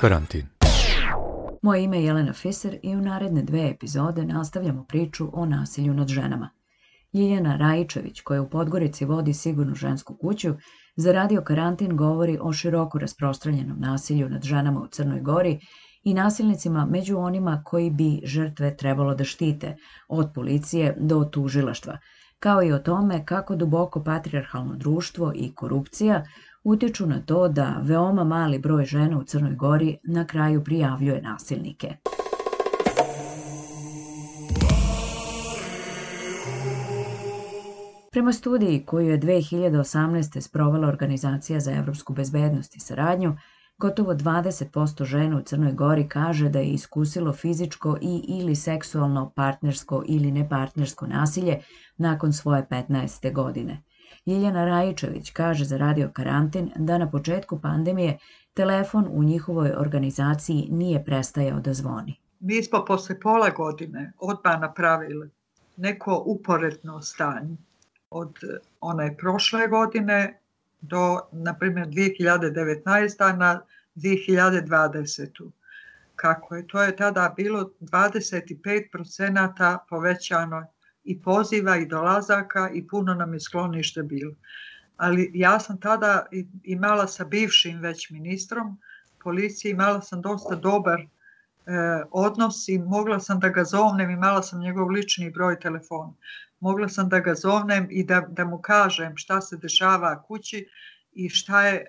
Karantin. Moje ime je Jelena Fiser i u naredne dve epizode nastavljamo priču o nasilju nad ženama. Jelena Rajičević, koja u Podgorici vodi sigurnu žensku kuću, za radio karantin govori o široko rasprostranjenom nasilju nad ženama u Crnoj Gori i nasilnicima među onima koji bi žrtve trebalo da štite, od policije do tužilaštva, kao i o tome kako duboko patrijarhalno društvo i korupcija utiču na to da veoma mali broj žena u Crnoj Gori na kraju prijavljuje nasilnike. Prema studiji koju je 2018. sprovela Organizacija za evropsku bezbednost i saradnju, gotovo 20% žena u Crnoj Gori kaže da je iskusilo fizičko i ili seksualno partnersko ili nepartnersko nasilje nakon svoje 15. godine – Ljiljana Rajičević kaže za Radio Karantin da na početku pandemije telefon u njihovoj organizaciji nije prestajao da zvoni. Mi smo posle pola godine odmah napravili neko uporedno stanje od one prošle godine do, na primjer, 2019. na 2020. Kako je to je tada bilo 25 povećano i poziva i dolazaka i puno nam je sklonište bilo. Ali ja sam tada imala sa bivšim već ministrom policije, imala sam dosta dobar e, odnos i mogla sam da ga zovnem, imala sam njegov lični broj telefona. Mogla sam da ga zovnem i da, da mu kažem šta se dešava kući i šta je e,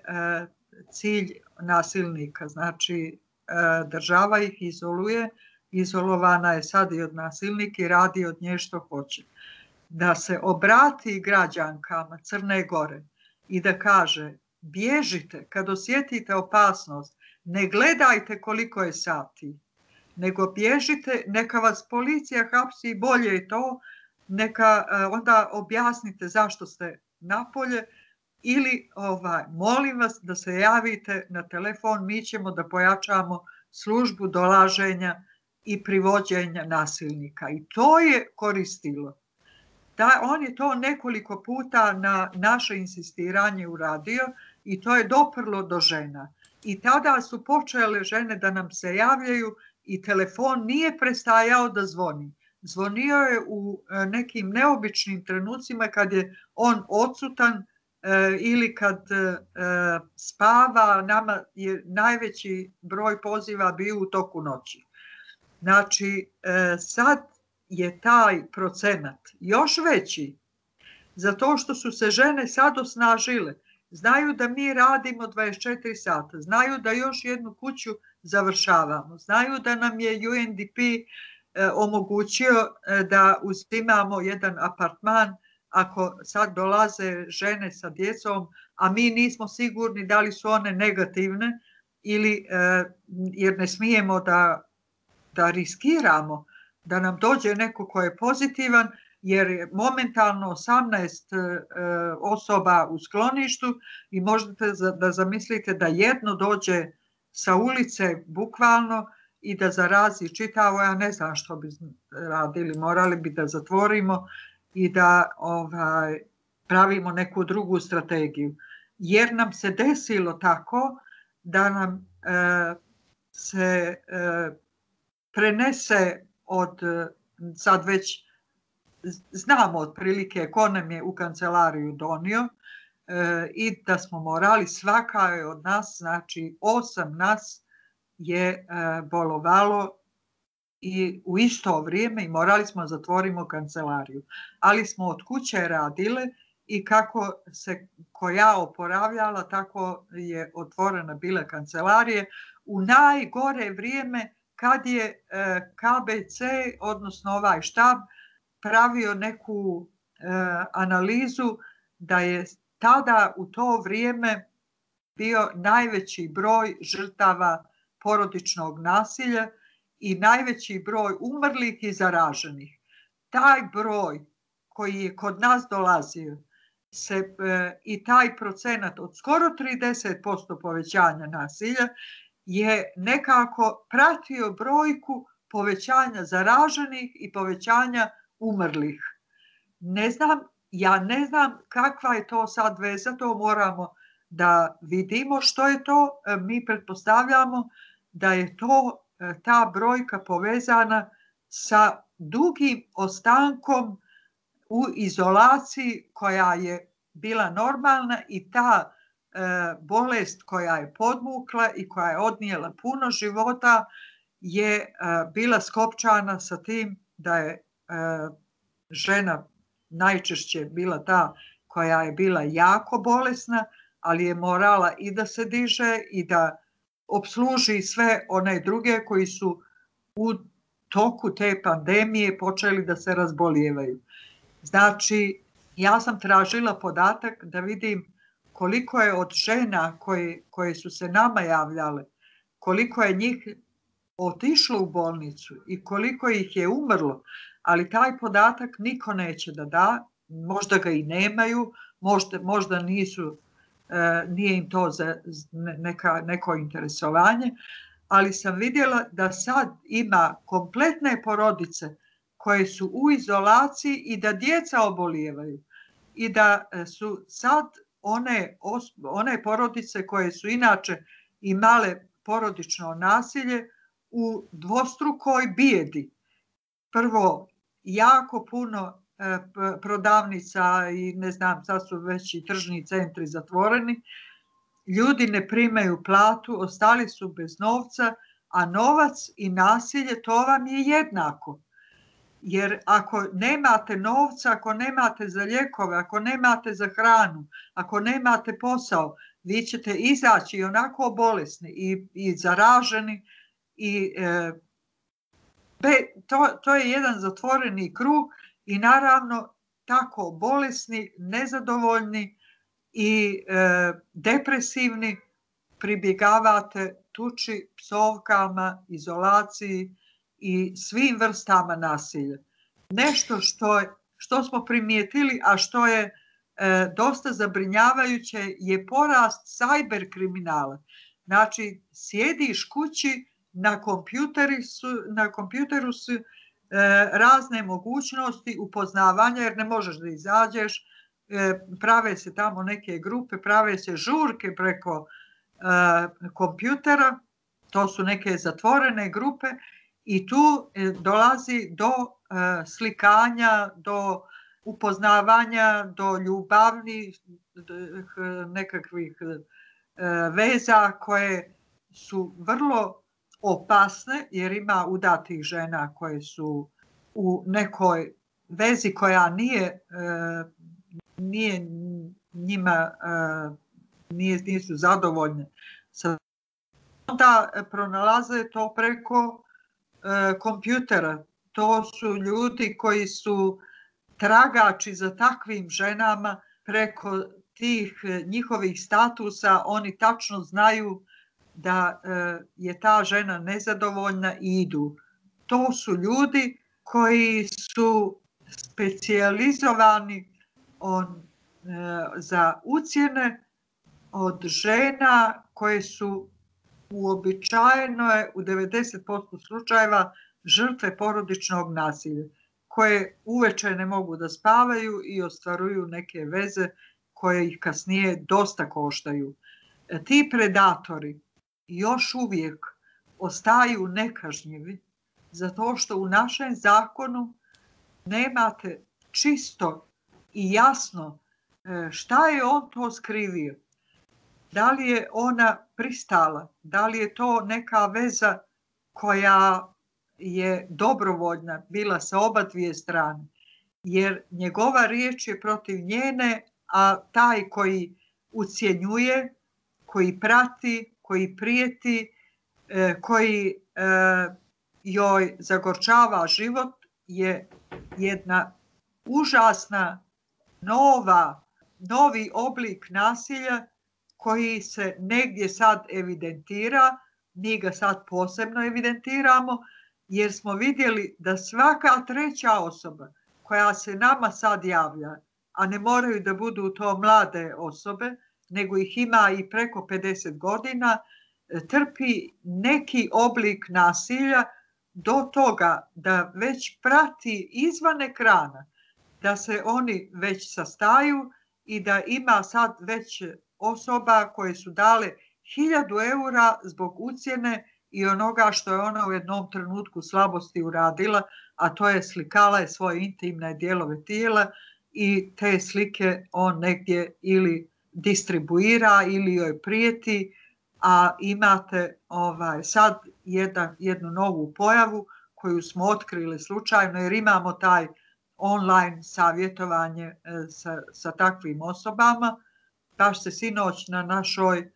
cilj nasilnika. Znači, e, država ih izoluje, izolovana je sad i od nasilnika i radi od nje što hoće. Da se obrati građankama Crne Gore i da kaže bježite kad osjetite opasnost, ne gledajte koliko je sati, nego bježite, neka vas policija hapsi bolje je to, neka e, onda objasnite zašto ste napolje ili ovaj, molim vas da se javite na telefon, mi ćemo da pojačavamo službu dolaženja i privođenja nasilnika. I to je koristilo. Da, on je to nekoliko puta na naše insistiranje uradio i to je doprlo do žena. I tada su počele žene da nam se javljaju i telefon nije prestajao da zvoni. Zvonio je u e, nekim neobičnim trenucima kad je on odsutan e, ili kad e, spava. Nama je najveći broj poziva bio u toku noći. Znači, e, sad je taj procenat još veći, zato što su se žene sad osnažile. Znaju da mi radimo 24 sata, znaju da još jednu kuću završavamo, znaju da nam je UNDP e, omogućio e, da uzimamo jedan apartman ako sad dolaze žene sa djecom, a mi nismo sigurni da li su one negativne ili jer ne smijemo da da riskiramo da nam dođe neko ko je pozitivan, jer je momentalno 18 e, e, osoba u skloništu i možete da zamislite da jedno dođe sa ulice bukvalno i da zarazi čitavo, ja ne znam što bi radili, morali bi da zatvorimo i da ovaj, pravimo neku drugu strategiju. Jer nam se desilo tako da nam e, se prenese od, sad već znamo otprilike ko nam je u kancelariju donio e, i da smo morali, svaka je od nas, znači osam nas je e, bolovalo i u isto vrijeme i morali smo da zatvorimo kancelariju. Ali smo od kuće radile i kako se koja oporavljala, tako je otvorena bila kancelarije. U najgore vrijeme kad je e, KBC, odnosno ovaj štab, pravio neku e, analizu da je tada u to vrijeme bio najveći broj žrtava porodičnog nasilja i najveći broj umrlih i zaraženih. Taj broj koji je kod nas dolazio se, e, i taj procenat od skoro 30% povećanja nasilja je nekako pratio brojku povećanja zaraženih i povećanja umrlih. Ne znam, ja ne znam kakva je to sad veza, to moramo da vidimo što je to. E, mi pretpostavljamo da je to e, ta brojka povezana sa dugim ostankom u izolaciji koja je bila normalna i ta E, bolest koja je podvukla i koja je odnijela puno života je e, bila skopčana sa tim da je e, žena najčešće bila ta koja je bila jako bolesna, ali je morala i da se diže i da obsluži sve one druge koji su u toku te pandemije počeli da se razboljevaju. Znači, ja sam tražila podatak da vidim koliko je od žena koji, koje su se nama javljale, koliko je njih otišlo u bolnicu i koliko ih je umrlo, ali taj podatak niko neće da da, možda ga i nemaju, možda, možda nisu, e, nije im to za neka, neko interesovanje, ali sam vidjela da sad ima kompletne porodice koje su u izolaciji i da djeca obolijevaju i da su sad one, os, one porodice koje su inače imale porodično nasilje u dvostrukoj bijedi. Prvo, jako puno e, prodavnica i ne znam, sad su već i tržni centri zatvoreni, ljudi ne primaju platu, ostali su bez novca, a novac i nasilje to vam je jednako. Jer ako nemate novca, ako nemate za ljekove, ako nemate za hranu, ako nemate posao, vi ćete izaći i onako bolesni i, i zaraženi i e, be, to, to je jedan zatvoreni krug i naravno tako bolesni, nezadovoljni i e, depresivni pribjegavate tuči, psovkama, izolaciji, i svim vrstama nasilja. Nešto što, što smo primijetili, a što je e, dosta zabrinjavajuće, je porast cyber kriminala. Znači, sjediš kući, na, su, na kompjuteru su e, razne mogućnosti upoznavanja, jer ne možeš da izađeš, e, prave se tamo neke grupe, prave se žurke preko e, kompjutera, to su neke zatvorene grupe I tu e, dolazi do e, slikanja, do upoznavanja, do ljubavnih nekakvih e, veza koje su vrlo opasne jer ima udatih žena koje su u nekoj vezi koja nije nije njima nije, nisu zadovoljne. sa Onda pronalaze to preko E, kompjutera. To su ljudi koji su tragači za takvim ženama preko tih e, njihovih statusa. Oni tačno znaju da e, je ta žena nezadovoljna i idu. To su ljudi koji su specijalizovani on, za ucjene od žena koje su uobičajeno je u 90% slučajeva žrtve porodičnog nasilja koje uveče ne mogu da spavaju i ostvaruju neke veze koje ih kasnije dosta koštaju. Ti predatori još uvijek ostaju nekažnjivi zato što u našem zakonu nemate čisto i jasno e, šta je on to skrivio da li je ona pristala, da li je to neka veza koja je dobrovoljna bila sa oba dvije strane, jer njegova riječ je protiv njene, a taj koji ucjenjuje, koji prati, koji prijeti, e, koji e, joj zagorčava život je jedna užasna nova, novi oblik nasilja koji se negdje sad evidentira, mi ga sad posebno evidentiramo, jer smo vidjeli da svaka treća osoba koja se nama sad javlja, a ne moraju da budu to mlade osobe, nego ih ima i preko 50 godina, trpi neki oblik nasilja do toga da već prati izvan ekrana, da se oni već sastaju i da ima sad već osoba koje su dale 1000 eura zbog ucjene i onoga što je ona u jednom trenutku slabosti uradila, a to je slikala je svoje intimne dijelove tijela i te slike on negdje ili distribuira ili joj prijeti, a imate ovaj, sad jedan, jednu novu pojavu koju smo otkrili slučajno jer imamo taj online savjetovanje e, sa, sa takvim osobama kao što se sinoć na našoj e,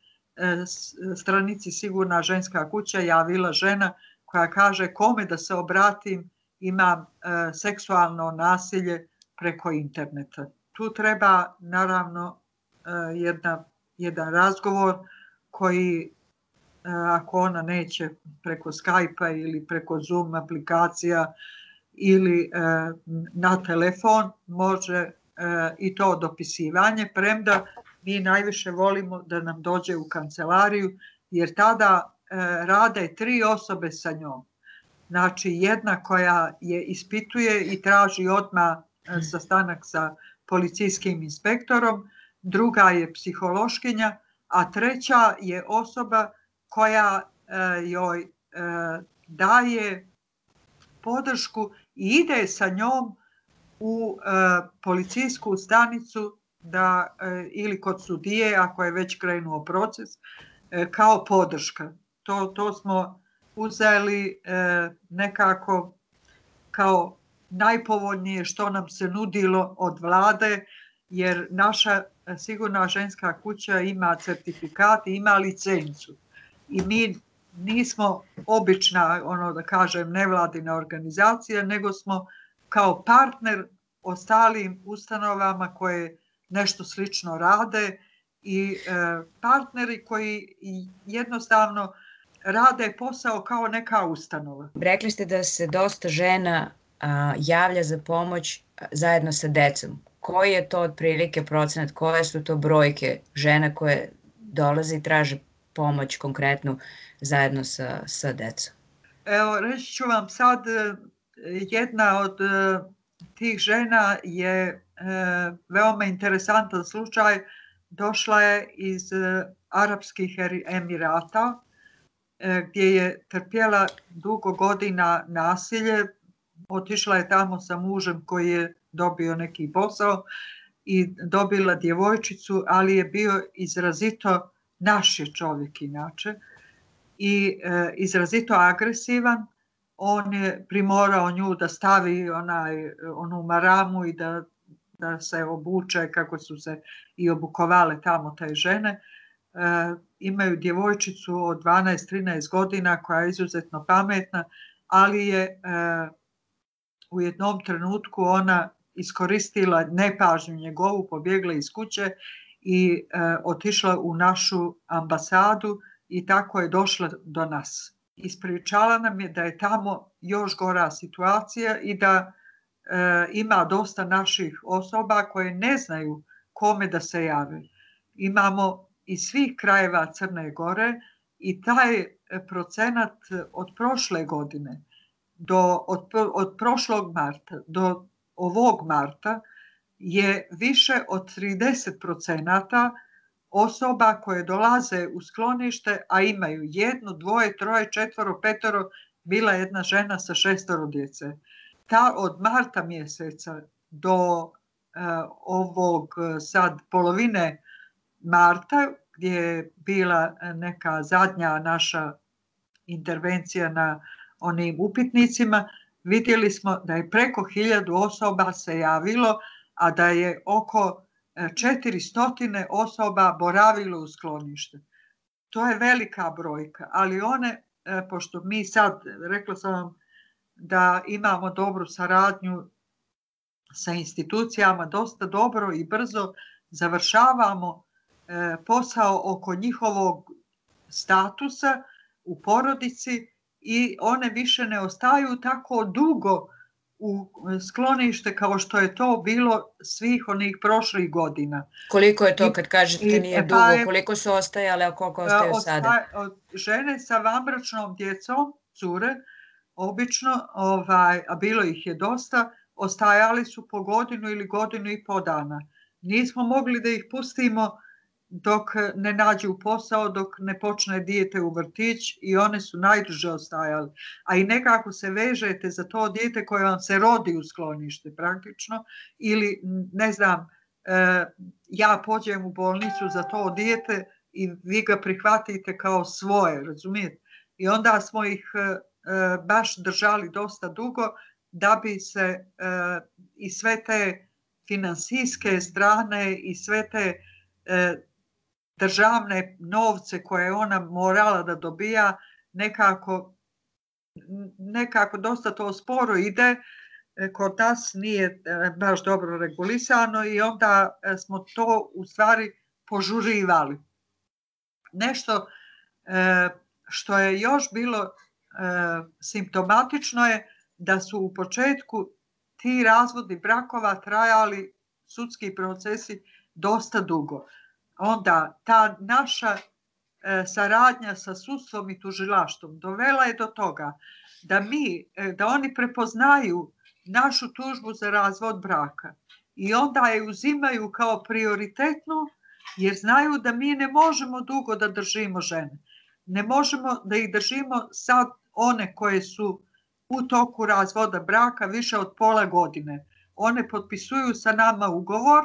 stranici Sigurna ženska kuća javila žena koja kaže kome da se obratim imam e, seksualno nasilje preko interneta. Tu treba naravno e, jedna, jedan razgovor koji ako ona neće preko Skype-a ili preko Zoom aplikacija ili na telefon može i to dopisivanje, premda mi najviše volimo da nam dođe u kancelariju, jer tada e, rade tri osobe sa njom. Znači jedna koja je ispituje i traži odma e, hmm. sastanak sa policijskim inspektorom, druga je psihološkinja, a treća je osoba koja e, joj daje podršku i ide sa njom u policijsku stanicu da e, ili kod sudije ako je već krenuo proces e, kao podrška. To, to smo uzeli e, nekako kao najpovoljnije što nam se nudilo od vlade jer naša sigurna ženska kuća ima certifikat i ima licencu i mi nismo obična ono da kažem nevladina organizacija nego smo kao partner ostalim ustanovama koje nešto slično rade i e, partneri koji jednostavno rade posao kao neka ustanova. Rekli ste da se dosta žena a, javlja za pomoć zajedno sa decom. Koji je to otprilike procenat, koje su to brojke žena koje dolaze i traže pomoć konkretnu zajedno sa, sa decom? Evo, reći ću vam sad, e, jedna od e, tih žena je E, veoma interesantan slučaj, došla je iz e, Arapskih Emirata, e, gdje je trpjela dugo godina nasilje, otišla je tamo sa mužem koji je dobio neki posao i dobila djevojčicu, ali je bio izrazito naš je čovjek inače i e, izrazito agresivan. On je primorao nju da stavi onaj, onu maramu i da da se obuče kako su se i obukovale tamo te žene. E, imaju djevojčicu od 12-13 godina koja je izuzetno pametna, ali je e, u jednom trenutku ona iskoristila nepažnju njegovu, pobjegla iz kuće i e, otišla u našu ambasadu i tako je došla do nas. Ispričala nam je da je tamo još gora situacija i da E, ima dosta naših osoba koje ne znaju kome da se jave. Imamo iz svih krajeva Crne Gore i taj procenat od prošle godine do od, od prošlog marta do ovog marta je više od 30 procenata osoba koje dolaze u sklonište, a imaju jedno, dvoje, troje, četvoro, petoro, bila jedna žena sa šestoro djece ta od marta mjeseca do e, ovog e, sad polovine marta gdje je bila e, neka zadnja naša intervencija na onim upitnicima, vidjeli smo da je preko hiljadu osoba se javilo, a da je oko 400 osoba boravilo u skloništu. To je velika brojka, ali one, pošto mi sad, rekla sam vam, da imamo dobru saradnju sa institucijama, dosta dobro i brzo završavamo e, posao oko njihovog statusa u porodici i one više ne ostaju tako dugo u sklonište kao što je to bilo svih onih prošlih godina. Koliko je to kad kažete I, nije pa, dugo, koliko su ostajale, a koliko e, ostaju osta, sada? Žene sa vambračnom djecom, cure, obično, ovaj, a bilo ih je dosta, ostajali su po godinu ili godinu i po dana. Nismo mogli da ih pustimo dok ne nađu posao, dok ne počne dijete u vrtić i one su najduže ostajali. A i nekako se vežete za to dijete koje vam se rodi u sklonište praktično ili ne znam, e, ja pođem u bolnicu za to dijete i vi ga prihvatite kao svoje, razumijete? I onda smo ih e, E, baš držali dosta dugo da bi se e, i sve te finansijske strane i sve te e, državne novce koje je ona morala da dobija nekako nekako dosta to sporo ide kod nas nije baš dobro regulisano i onda smo to u stvari požurivali. Nešto što je još bilo E, simptomatično je da su u početku ti razvodi brakova trajali sudski procesi dosta dugo. Onda ta naša e, saradnja sa sudstvom i tužilaštom dovela je do toga da mi, e, da oni prepoznaju našu tužbu za razvod braka i onda je uzimaju kao prioritetnu jer znaju da mi ne možemo dugo da držimo žene. Ne možemo da ih držimo sad one koje su u toku razvoda braka više od pola godine. One potpisuju sa nama ugovor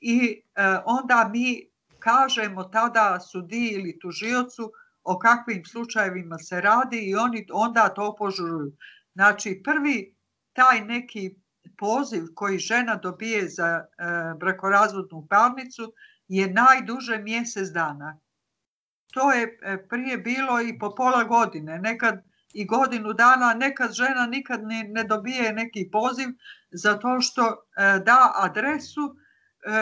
i e, onda mi kažemo tada sudi ili tužiocu o kakvim slučajevima se radi i oni onda to požuruju. Znači prvi taj neki poziv koji žena dobije za e, brakorazvodnu parnicu je najduže mjesec dana. To je e, prije bilo i po pola godine, nekad i godinu dana, nekad žena nikad ne, ne dobije neki poziv zato što e, da adresu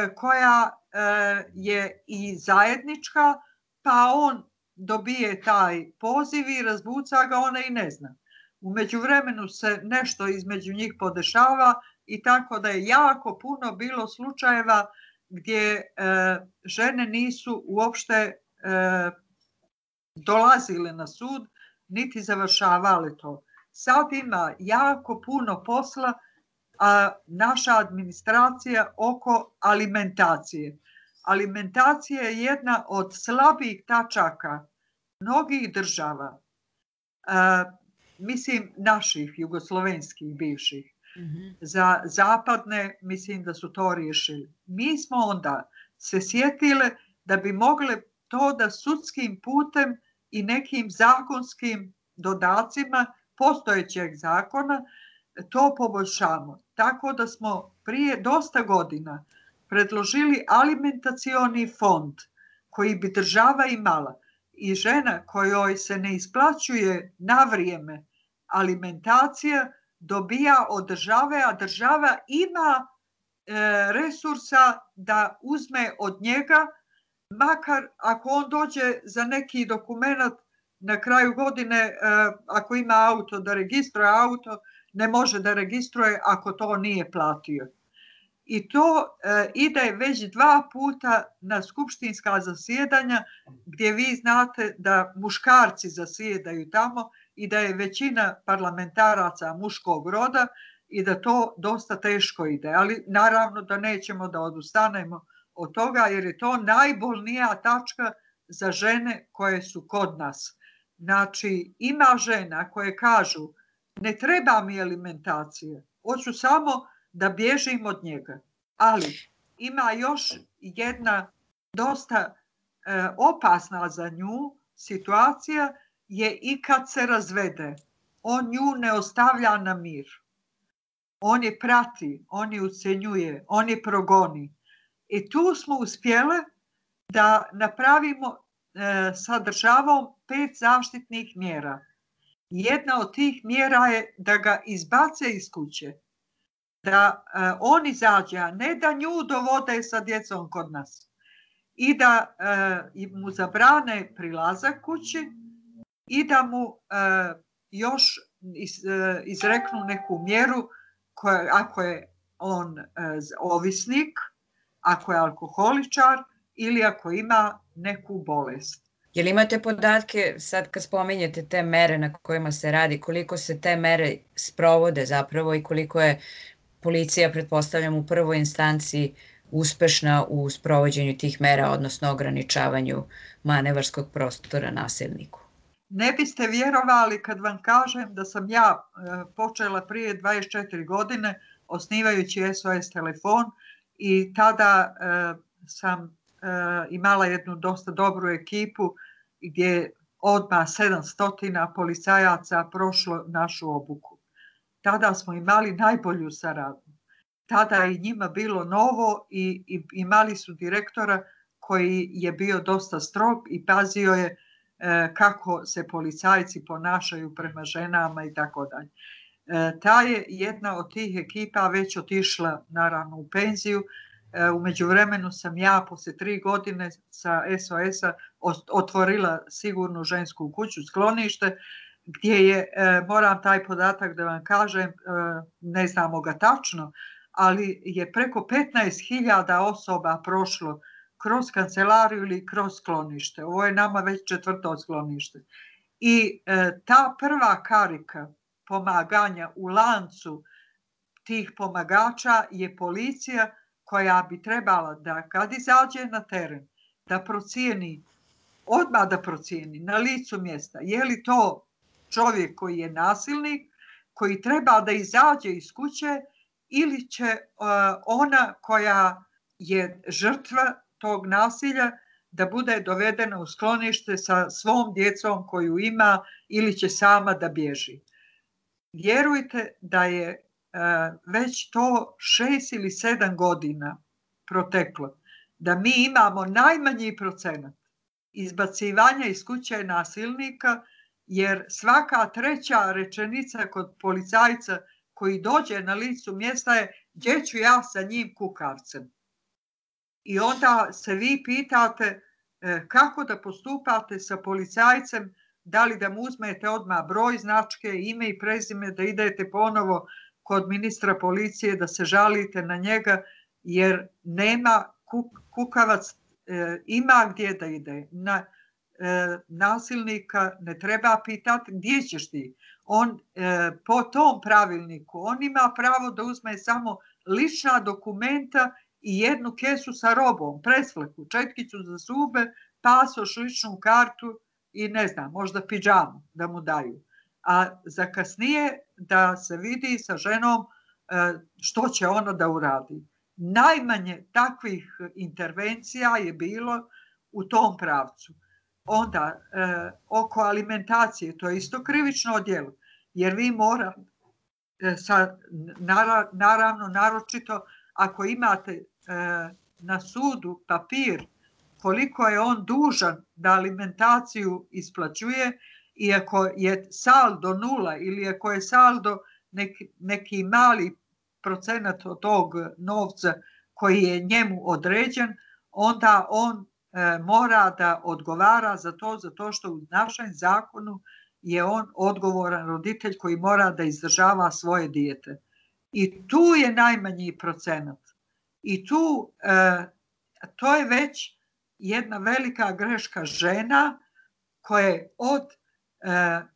e, koja e, je i zajednička, pa on dobije taj poziv i razbuca ga, ona i ne zna. Umeđu vremenu se nešto između njih podešava i tako da je jako puno bilo slučajeva gdje e, žene nisu uopšte e, dolazile na sud, niti završavali to. Sad ima jako puno posla a naša administracija oko alimentacije. Alimentacija je jedna od slabih tačaka mnogih država, a, mislim naših, jugoslovenskih, bivših. Mm -hmm. Za zapadne mislim da su to riješili. Mi smo onda se sjetile da bi mogle to da sudskim putem i nekim zakonskim dodacima postojećeg zakona to poboljšamo. Tako da smo prije dosta godina predložili alimentacioni fond koji bi država imala i žena kojoj se ne isplaćuje na vrijeme alimentacija dobija od države, a država ima e, resursa da uzme od njega makar ako on dođe za neki dokument na kraju godine, e, ako ima auto da registruje auto, ne može da registruje ako to nije platio. I to e, ide već dva puta na skupštinska zasjedanja gdje vi znate da muškarci zasjedaju tamo i da je većina parlamentaraca muškog roda i da to dosta teško ide. Ali naravno da nećemo da odustanemo od toga jer je to najbolnija tačka za žene koje su kod nas. Znači, ima žena koje kažu ne treba mi alimentacije, hoću samo da bježim od njega. Ali ima još jedna dosta e, opasna za nju situacija je i kad se razvede. On nju ne ostavlja na mir. On je prati, on je ucenjuje, on je progoni. I tu smo uspjele da napravimo e, sa državom pet zaštitnih mjera. Jedna od tih mjera je da ga izbace iz kuće, da e, on izađe, a ne da nju dovode sa djecom kod nas i da e, mu zabrane prilazak kući i da mu e, još iz, e, izreknu neku mjeru koja, ako je on e, ovisnik ako je alkoholičar ili ako ima neku bolest. Je li imate podatke, sad kad spomenjete te mere na kojima se radi, koliko se te mere sprovode zapravo i koliko je policija, pretpostavljam, u prvoj instanciji uspešna u sprovođenju tih mera, odnosno ograničavanju manevarskog prostora nasilniku? Ne biste vjerovali kad vam kažem da sam ja e, počela prije 24 godine osnivajući SOS telefon i tada e, sam e, imala jednu dosta dobru ekipu gdje odmah 700 policajaca prošlo našu obuku. Tada smo imali najbolju saradnju. Tada je njima bilo novo i, i imali su direktora koji je bio dosta strog i pazio je e, kako se policajci ponašaju prema ženama i tako dalje. E, ta je jedna od tih ekipa već otišla naravno u penziju. E, u međuvremenu sam ja posle tri godine sa SOS-a otvorila sigurnu žensku kuću, sklonište, gdje je, e, moram taj podatak da vam kažem, ne znamo ga tačno, ali je preko 15.000 osoba prošlo kroz kancelariju ili kroz sklonište. Ovo je nama već četvrto sklonište. I ta prva karika pomaganja u lancu tih pomagača je policija koja bi trebala da kad izađe na teren da procijeni, odma da procijeni na licu mjesta je li to čovjek koji je nasilnik, koji treba da izađe iz kuće ili će uh, ona koja je žrtva tog nasilja da bude dovedena u sklonište sa svom djecom koju ima ili će sama da bježi vjerujte da je e, već to šest ili sedam godina proteklo, da mi imamo najmanji procenat izbacivanja iz kuće nasilnika, jer svaka treća rečenica kod policajca koji dođe na licu mjesta je gdje ću ja sa njim kukavcem. I onda se vi pitate e, kako da postupate sa policajcem da li da mu uzmete odmah broj značke, ime i prezime, da idete ponovo kod ministra policije, da se žalite na njega, jer nema kukavac, e, ima gdje da ide. Na, e, nasilnika ne treba pitati gdje ćeš ti. On e, po tom pravilniku, on ima pravo da uzme samo lična dokumenta i jednu kesu sa robom, presfleku, četkicu za zube, pasoš, ličnu kartu i ne znam, možda piđamu da mu daju. A za kasnije da se vidi sa ženom e, što će ona da uradi. Najmanje takvih intervencija je bilo u tom pravcu. Onda e, oko alimentacije, to je isto krivično djelo, jer vi mora, e, sa, naravno naročito ako imate na sudu papir koliko je on dužan da alimentaciju isplaćuje i ako je saldo nula ili ako je saldo neki, neki mali procenat od tog novca koji je njemu određen, onda on e, mora da odgovara za to, zato što u našem zakonu je on odgovoran roditelj koji mora da izdržava svoje dijete. I tu je najmanji procenat. I tu e, to je već jedna velika greška žena koje od e,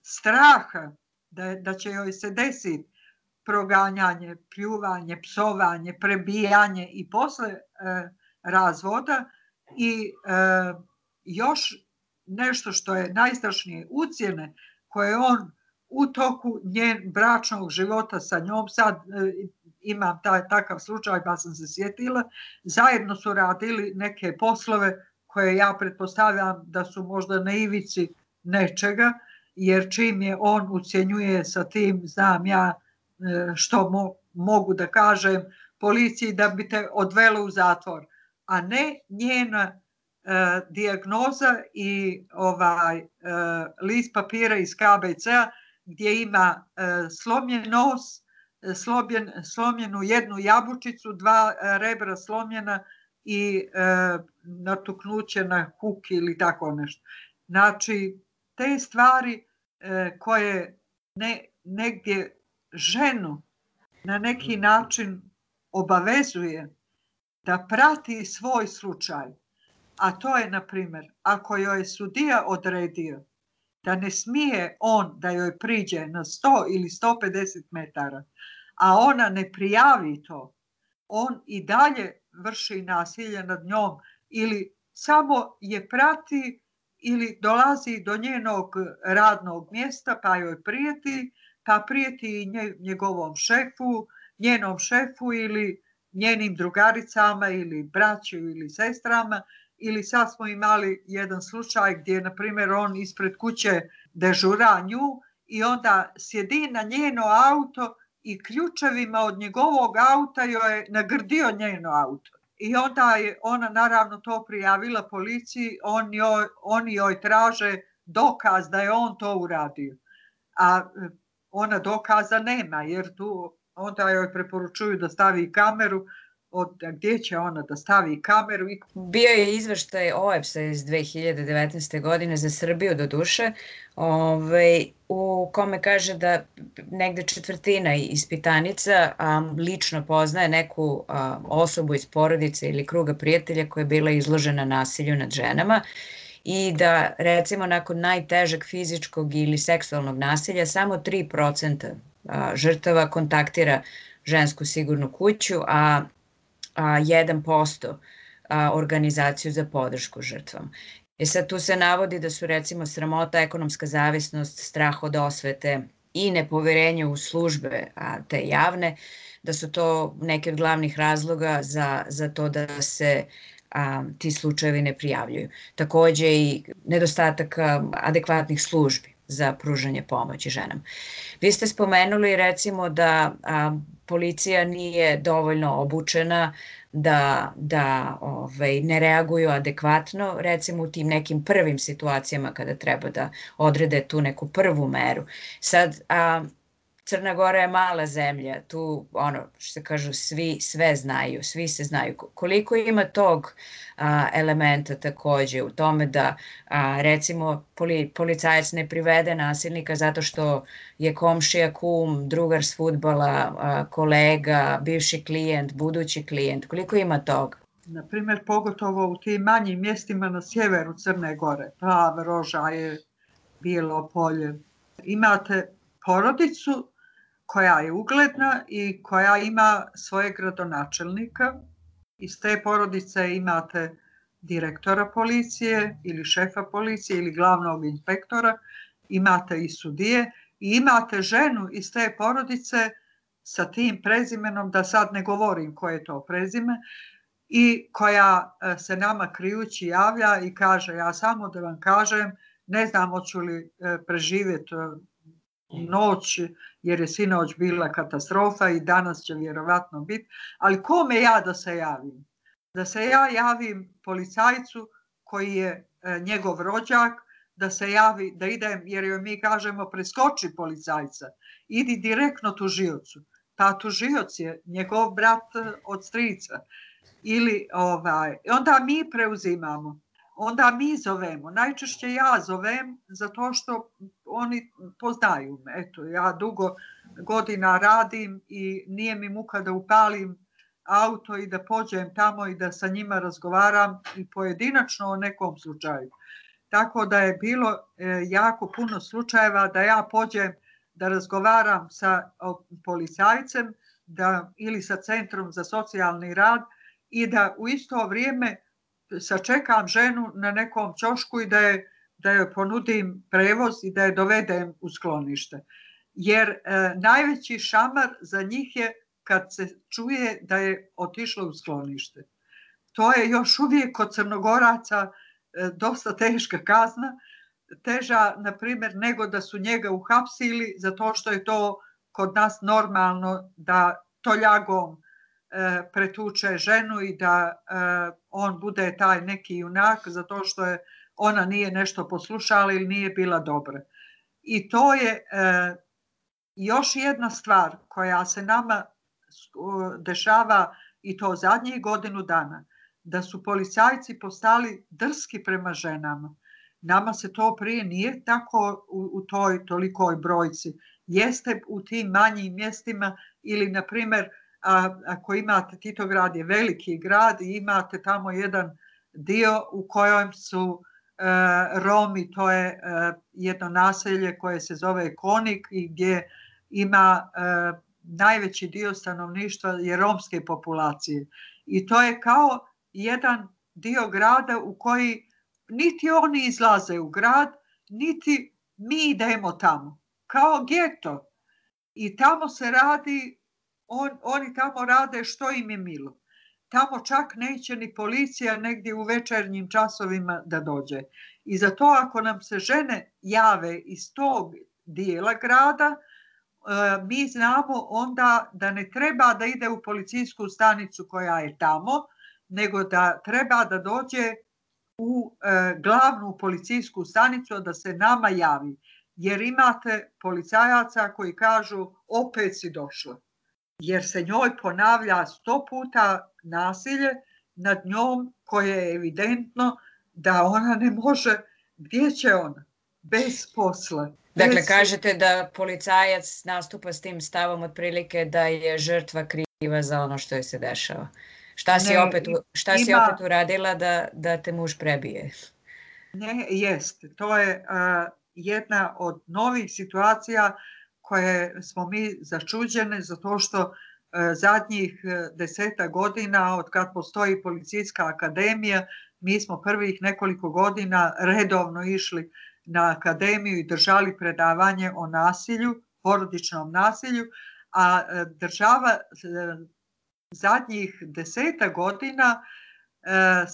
straha da, da će joj se desiti proganjanje, pljuvanje, psovanje, prebijanje i posle e, razvoda i e, još nešto što je najstrašnije ucijene koje on u toku njen bračnog života sa njom, sad e, imam taj, takav slučaj pa sam se sjetila, zajedno su radili neke poslove koje ja pretpostavljam da su možda na ivici nečega, jer čim je on ucjenjuje sa tim, znam ja e, što mo, mogu da kažem policiji da bi te odvelo u zatvor, a ne njena e, dijagnoza i ovaj e, list papira iz KBC-a gdje ima e, slomljen nos, e, slomljen, slomljenu jednu jabučicu, dva e, rebra slomljena, i e, natuknuće na kuk ili tako nešto. Znači, te stvari e, koje ne, negdje ženu na neki mm. način obavezuje da prati svoj slučaj, a to je, na primjer, ako joj je sudija odredio da ne smije on da joj priđe na 100 ili 150 metara, a ona ne prijavi to, on i dalje vrši nasilje nad njom ili samo je prati ili dolazi do njenog radnog mjesta pa joj prijeti, pa prijeti nje, njegovom šefu, njenom šefu ili njenim drugaricama ili braću ili sestrama ili sad smo imali jedan slučaj gdje na primjer on ispred kuće dežura nju i onda sjedi na njeno auto i ključevima od njegovog auta joj je nagrdio njeno auto. I onda je ona naravno to prijavila policiji, on joj, oni joj traže dokaz da je on to uradio. A e, ona dokaza nema jer tu onda joj preporučuju da stavi kameru od, gdje će ona da stavi kameru. I... Bio je izveštaj OEPS-a iz 2019. godine za Srbiju do duše, ovaj, u kome kaže da negde četvrtina ispitanica um, lično poznaje neku um, osobu iz porodice ili kruga prijatelja koja je bila izložena nasilju nad ženama i da recimo nakon najtežeg fizičkog ili seksualnog nasilja samo 3% žrtava kontaktira žensku sigurnu kuću, a 1% organizaciju za podršku žrtvama. E sad tu se navodi da su recimo sramota, ekonomska zavisnost, strah od osvete i nepoverenje u službe a, te javne, da su to neke od glavnih razloga za, za to da se a, ti slučajevi ne prijavljuju. Takođe i nedostatak a, adekvatnih službi za pružanje pomoći ženama. Vi ste spomenuli recimo da a, policija nije dovoljno obučena da, da ovaj, ne reaguju adekvatno, recimo u tim nekim prvim situacijama kada treba da odrede tu neku prvu meru. Sad, a, Crna Gora je mala zemlja, tu ono što se kažu svi sve znaju, svi se znaju. Koliko ima tog a, elementa takođe u tome da a, recimo poli, policajac ne privede nasilnika zato što je komšija kum, drugar s futbala, a, kolega, bivši klijent, budući klijent, koliko ima tog? na primer, pogotovo u tim manjim mjestima na sjeveru Crne Gore, Plav, Rožaje, Bijelo polje. Imate porodicu koja je ugledna i koja ima svoje gradonačelnika. Iz te porodice imate direktora policije ili šefa policije ili glavnog inspektora, imate i sudije i imate ženu iz te porodice sa tim prezimenom, da sad ne govorim koje je to prezime, i koja e, se nama krijući javlja i kaže ja samo da vam kažem ne znam hoću li e, preživjeti e, noć, jer je sinoć bila katastrofa i danas će vjerovatno biti, ali kome ja da se javim? Da se ja javim policajcu koji je e, njegov rođak, da se javi, da idem, jer joj mi kažemo preskoči policajca, idi direktno tužiocu. Pa tužioc je njegov brat e, od strica. Ili ovaj, onda mi preuzimamo onda mi zovemo. Najčešće ja zovem zato što oni poznaju me. Eto, ja dugo godina radim i nije mi muka da upalim auto i da pođem tamo i da sa njima razgovaram i pojedinačno o nekom slučaju. Tako da je bilo e, jako puno slučajeva da ja pođem da razgovaram sa policajcem da, ili sa centrom za socijalni rad i da u isto vrijeme sačekam ženu na nekom ćošku i da je, da joj ponudim prevoz i da je dovedem u sklonište. Jer e, najveći šamar za njih je kad se čuje da je otišla u sklonište. To je još uvijek kod crnogoraca e, dosta teška kazna, teža, na primjer, nego da su njega uhapsili zato što je to kod nas normalno da toljagom E, pretuče ženu i da e, on bude taj neki junak zato što je ona nije nešto poslušala ili nije bila dobra. I to je e, još jedna stvar koja se nama dešava i to zadnjih godinu dana, da su policajci postali drski prema ženama. Nama se to prije nije tako u, toj tolikoj brojci. Jeste u tim manjim mjestima ili, na primjer, a, ako imate, Titograd je veliki grad i imate tamo jedan dio u kojem su e, Romi, to je e, jedno naselje koje se zove Konik i gdje ima e, najveći dio stanovništva je romske populacije. I to je kao jedan dio grada u koji niti oni izlaze u grad, niti mi idemo tamo. Kao geto. I tamo se radi on, oni tamo rade što im je milo. Tamo čak neće ni policija negdje u večernjim časovima da dođe. I zato ako nam se žene jave iz tog dijela grada, e, mi znamo onda da ne treba da ide u policijsku stanicu koja je tamo, nego da treba da dođe u e, glavnu policijsku stanicu da se nama javi. Jer imate policajaca koji kažu opet si došla jer se njoj ponavlja sto puta nasilje nad njom koje je evidentno da ona ne može, gdje će ona? Bez posla. Dakle, bez... kažete da policajac nastupa s tim stavom otprilike da je žrtva kriva za ono što je se dešava. Šta si, ne, opet, šta ima, si opet uradila da, da te muž prebije? Ne, jest. To je a, jedna od novih situacija koje smo mi začuđene zato što e, zadnjih e, deseta godina od kad postoji policijska akademija mi smo prvih nekoliko godina redovno išli na akademiju i držali predavanje o nasilju, porodičnom nasilju, a e, država zadnjih deseta godina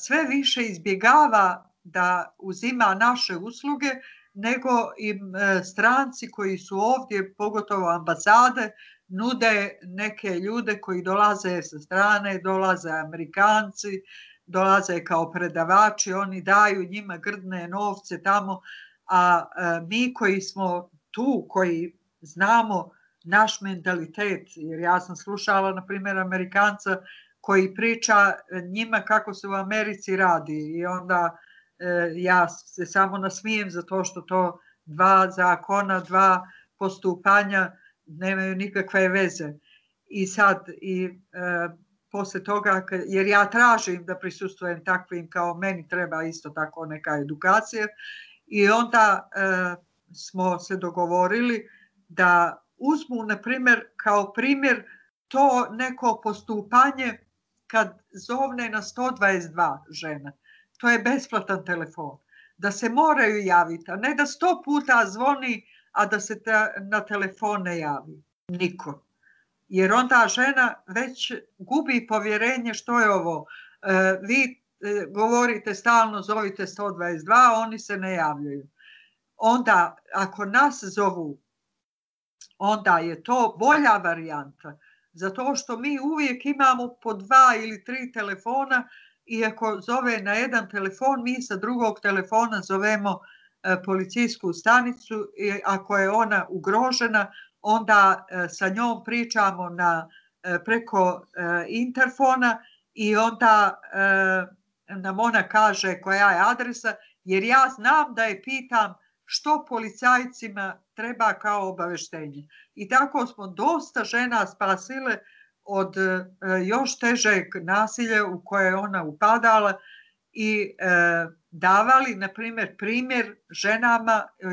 sve više izbjegava da uzima naše usluge nego i e, stranci koji su ovdje, pogotovo ambasade, nude neke ljude koji dolaze sa strane, dolaze Amerikanci, dolaze kao predavači, oni daju njima grdne novce tamo, a e, mi koji smo tu, koji znamo naš mentalitet, jer ja sam slušala, na primjer, Amerikanca koji priča njima kako se u Americi radi i onda E, ja se samo nasmijem zato što to dva zakona, dva postupanja nemaju nikakve veze. I sad, i e, posle toga, jer ja tražim da prisustujem takvim kao meni treba isto tako neka edukacija i onda e, smo se dogovorili da uzmu, na primjer, kao primjer to neko postupanje kad zovne na 122 žena to je besplatan telefon, da se moraju javiti, a ne da sto puta zvoni, a da se ta, na telefon ne javi niko. Jer onda žena već gubi povjerenje što je ovo. E, vi e, govorite stalno, zovite 122, oni se ne javljaju. Onda, ako nas zovu, onda je to bolja varijanta. Zato što mi uvijek imamo po dva ili tri telefona i ako zove na jedan telefon, mi sa drugog telefona zovemo e, policijsku stanicu i ako je ona ugrožena, onda e, sa njom pričamo na e, preko interfona i onda nam ona kaže koja je adresa, jer ja znam da je pitam što policajcima treba kao obaveštenje. I tako smo dosta žena spasile od e, još težeg nasilja u koje je ona upadala i e, davali, na primjer, primjer ženama, e,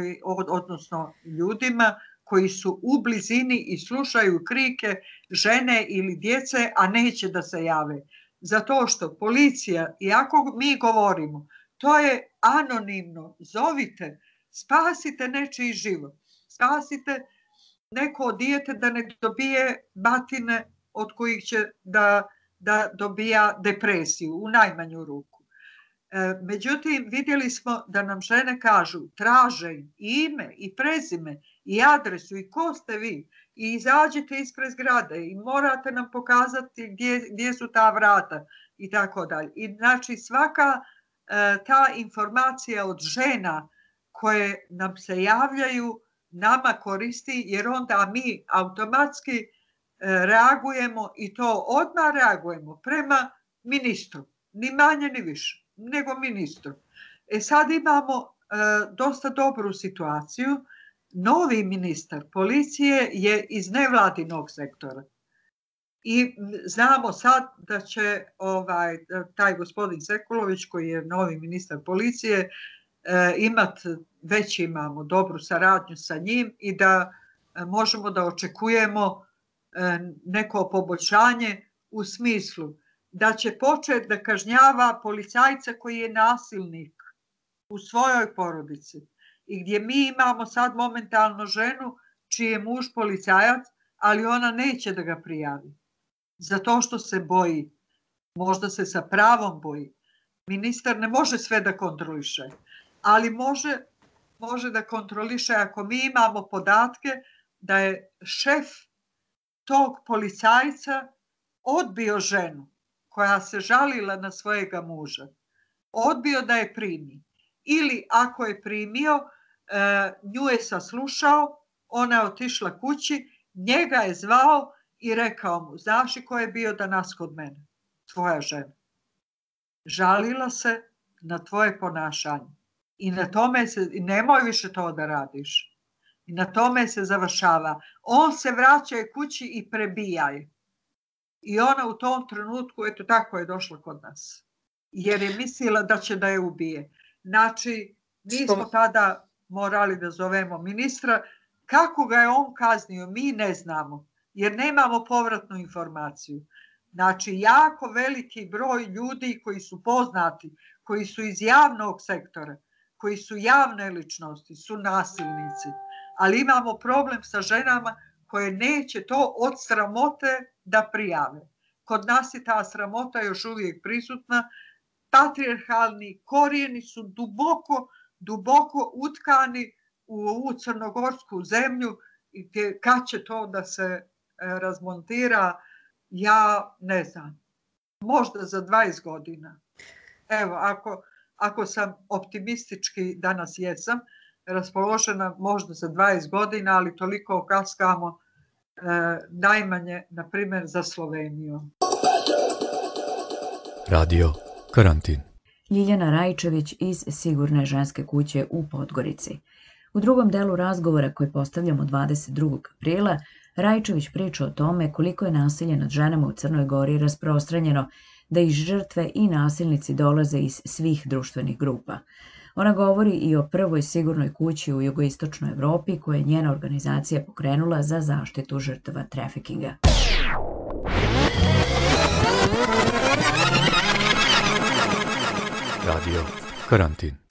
odnosno ljudima koji su u blizini i slušaju krike žene ili djece, a neće da se jave. Zato što policija, iako mi govorimo, to je anonimno, zovite, spasite nečiji život, spasite neko dijete da ne dobije batine od kojih će da, da dobija depresiju u najmanju ruku. E, međutim, vidjeli smo da nam žene kažu, traže ime i prezime i adresu i ko ste vi i izađite ispred zgrade i morate nam pokazati gdje, gdje su ta vrata i tako dalje. I znači svaka e, ta informacija od žena koje nam se javljaju nama koristi jer onda mi automatski E, reagujemo i to odmah reagujemo prema ministru, ni manje ni više, nego ministru. E sad imamo e, dosta dobru situaciju. Novi ministar policije je iz nevladinog sektora. I znamo sad da će ovaj, taj gospodin Sekulović koji je novi ministar policije e, imat, već imamo dobru saradnju sa njim i da e, možemo da očekujemo E, neko poboljšanje u smislu da će početi da kažnjava policajca koji je nasilnik u svojoj porodici i gdje mi imamo sad momentalno ženu čiji je muž policajac, ali ona neće da ga prijavi. Zato što se boji. Možda se sa pravom boji. Ministar ne može sve da kontroliše, ali može, može da kontroliše ako mi imamo podatke da je šef tog policajca odbio ženu koja se žalila na svojega muža. Odbio da je primi. Ili ako je primio, e, nju je saslušao, ona je otišla kući, njega je zvao i rekao mu, znaš ko je bio danas kod mene? Tvoja žena. Žalila se na tvoje ponašanje. I na tome se, nemoj više to da radiš. I na tome se završava. On se vraća kući i prebijaj. I ona u tom trenutku, eto tako je došla kod nas. Jer je mislila da će da je ubije. Znači, mi smo tada morali da zovemo ministra. Kako ga je on kaznio, mi ne znamo. Jer nemamo povratnu informaciju. Znači, jako veliki broj ljudi koji su poznati, koji su iz javnog sektora, koji su javne ličnosti, su nasilnici ali imamo problem sa ženama koje neće to od sramote da prijave. Kod nas je ta sramota još uvijek prisutna. Patriarhalni korijeni su duboko, duboko utkani u ovu crnogorsku zemlju i kad će to da se e, razmontira, ja ne znam. Možda za 20 godina. Evo, ako, ako sam optimistički, danas jesam, raspoložena možda za 20 godina, ali toliko kaskamo e, najmanje, na primer, za Sloveniju. Radio Karantin Ljiljana Rajčević iz Sigurne ženske kuće u Podgorici. U drugom delu razgovora koji postavljamo 22. aprila, Rajčević priča o tome koliko je nasilje nad ženama u Crnoj Gori rasprostranjeno, da i žrtve i nasilnici dolaze iz svih društvenih grupa. Ona govori i o prvoj sigurnoj kući u jugoistočnoj Evropi koju je njena organizacija pokrenula za zaštitu žrtava trafikinga. Radio Karantin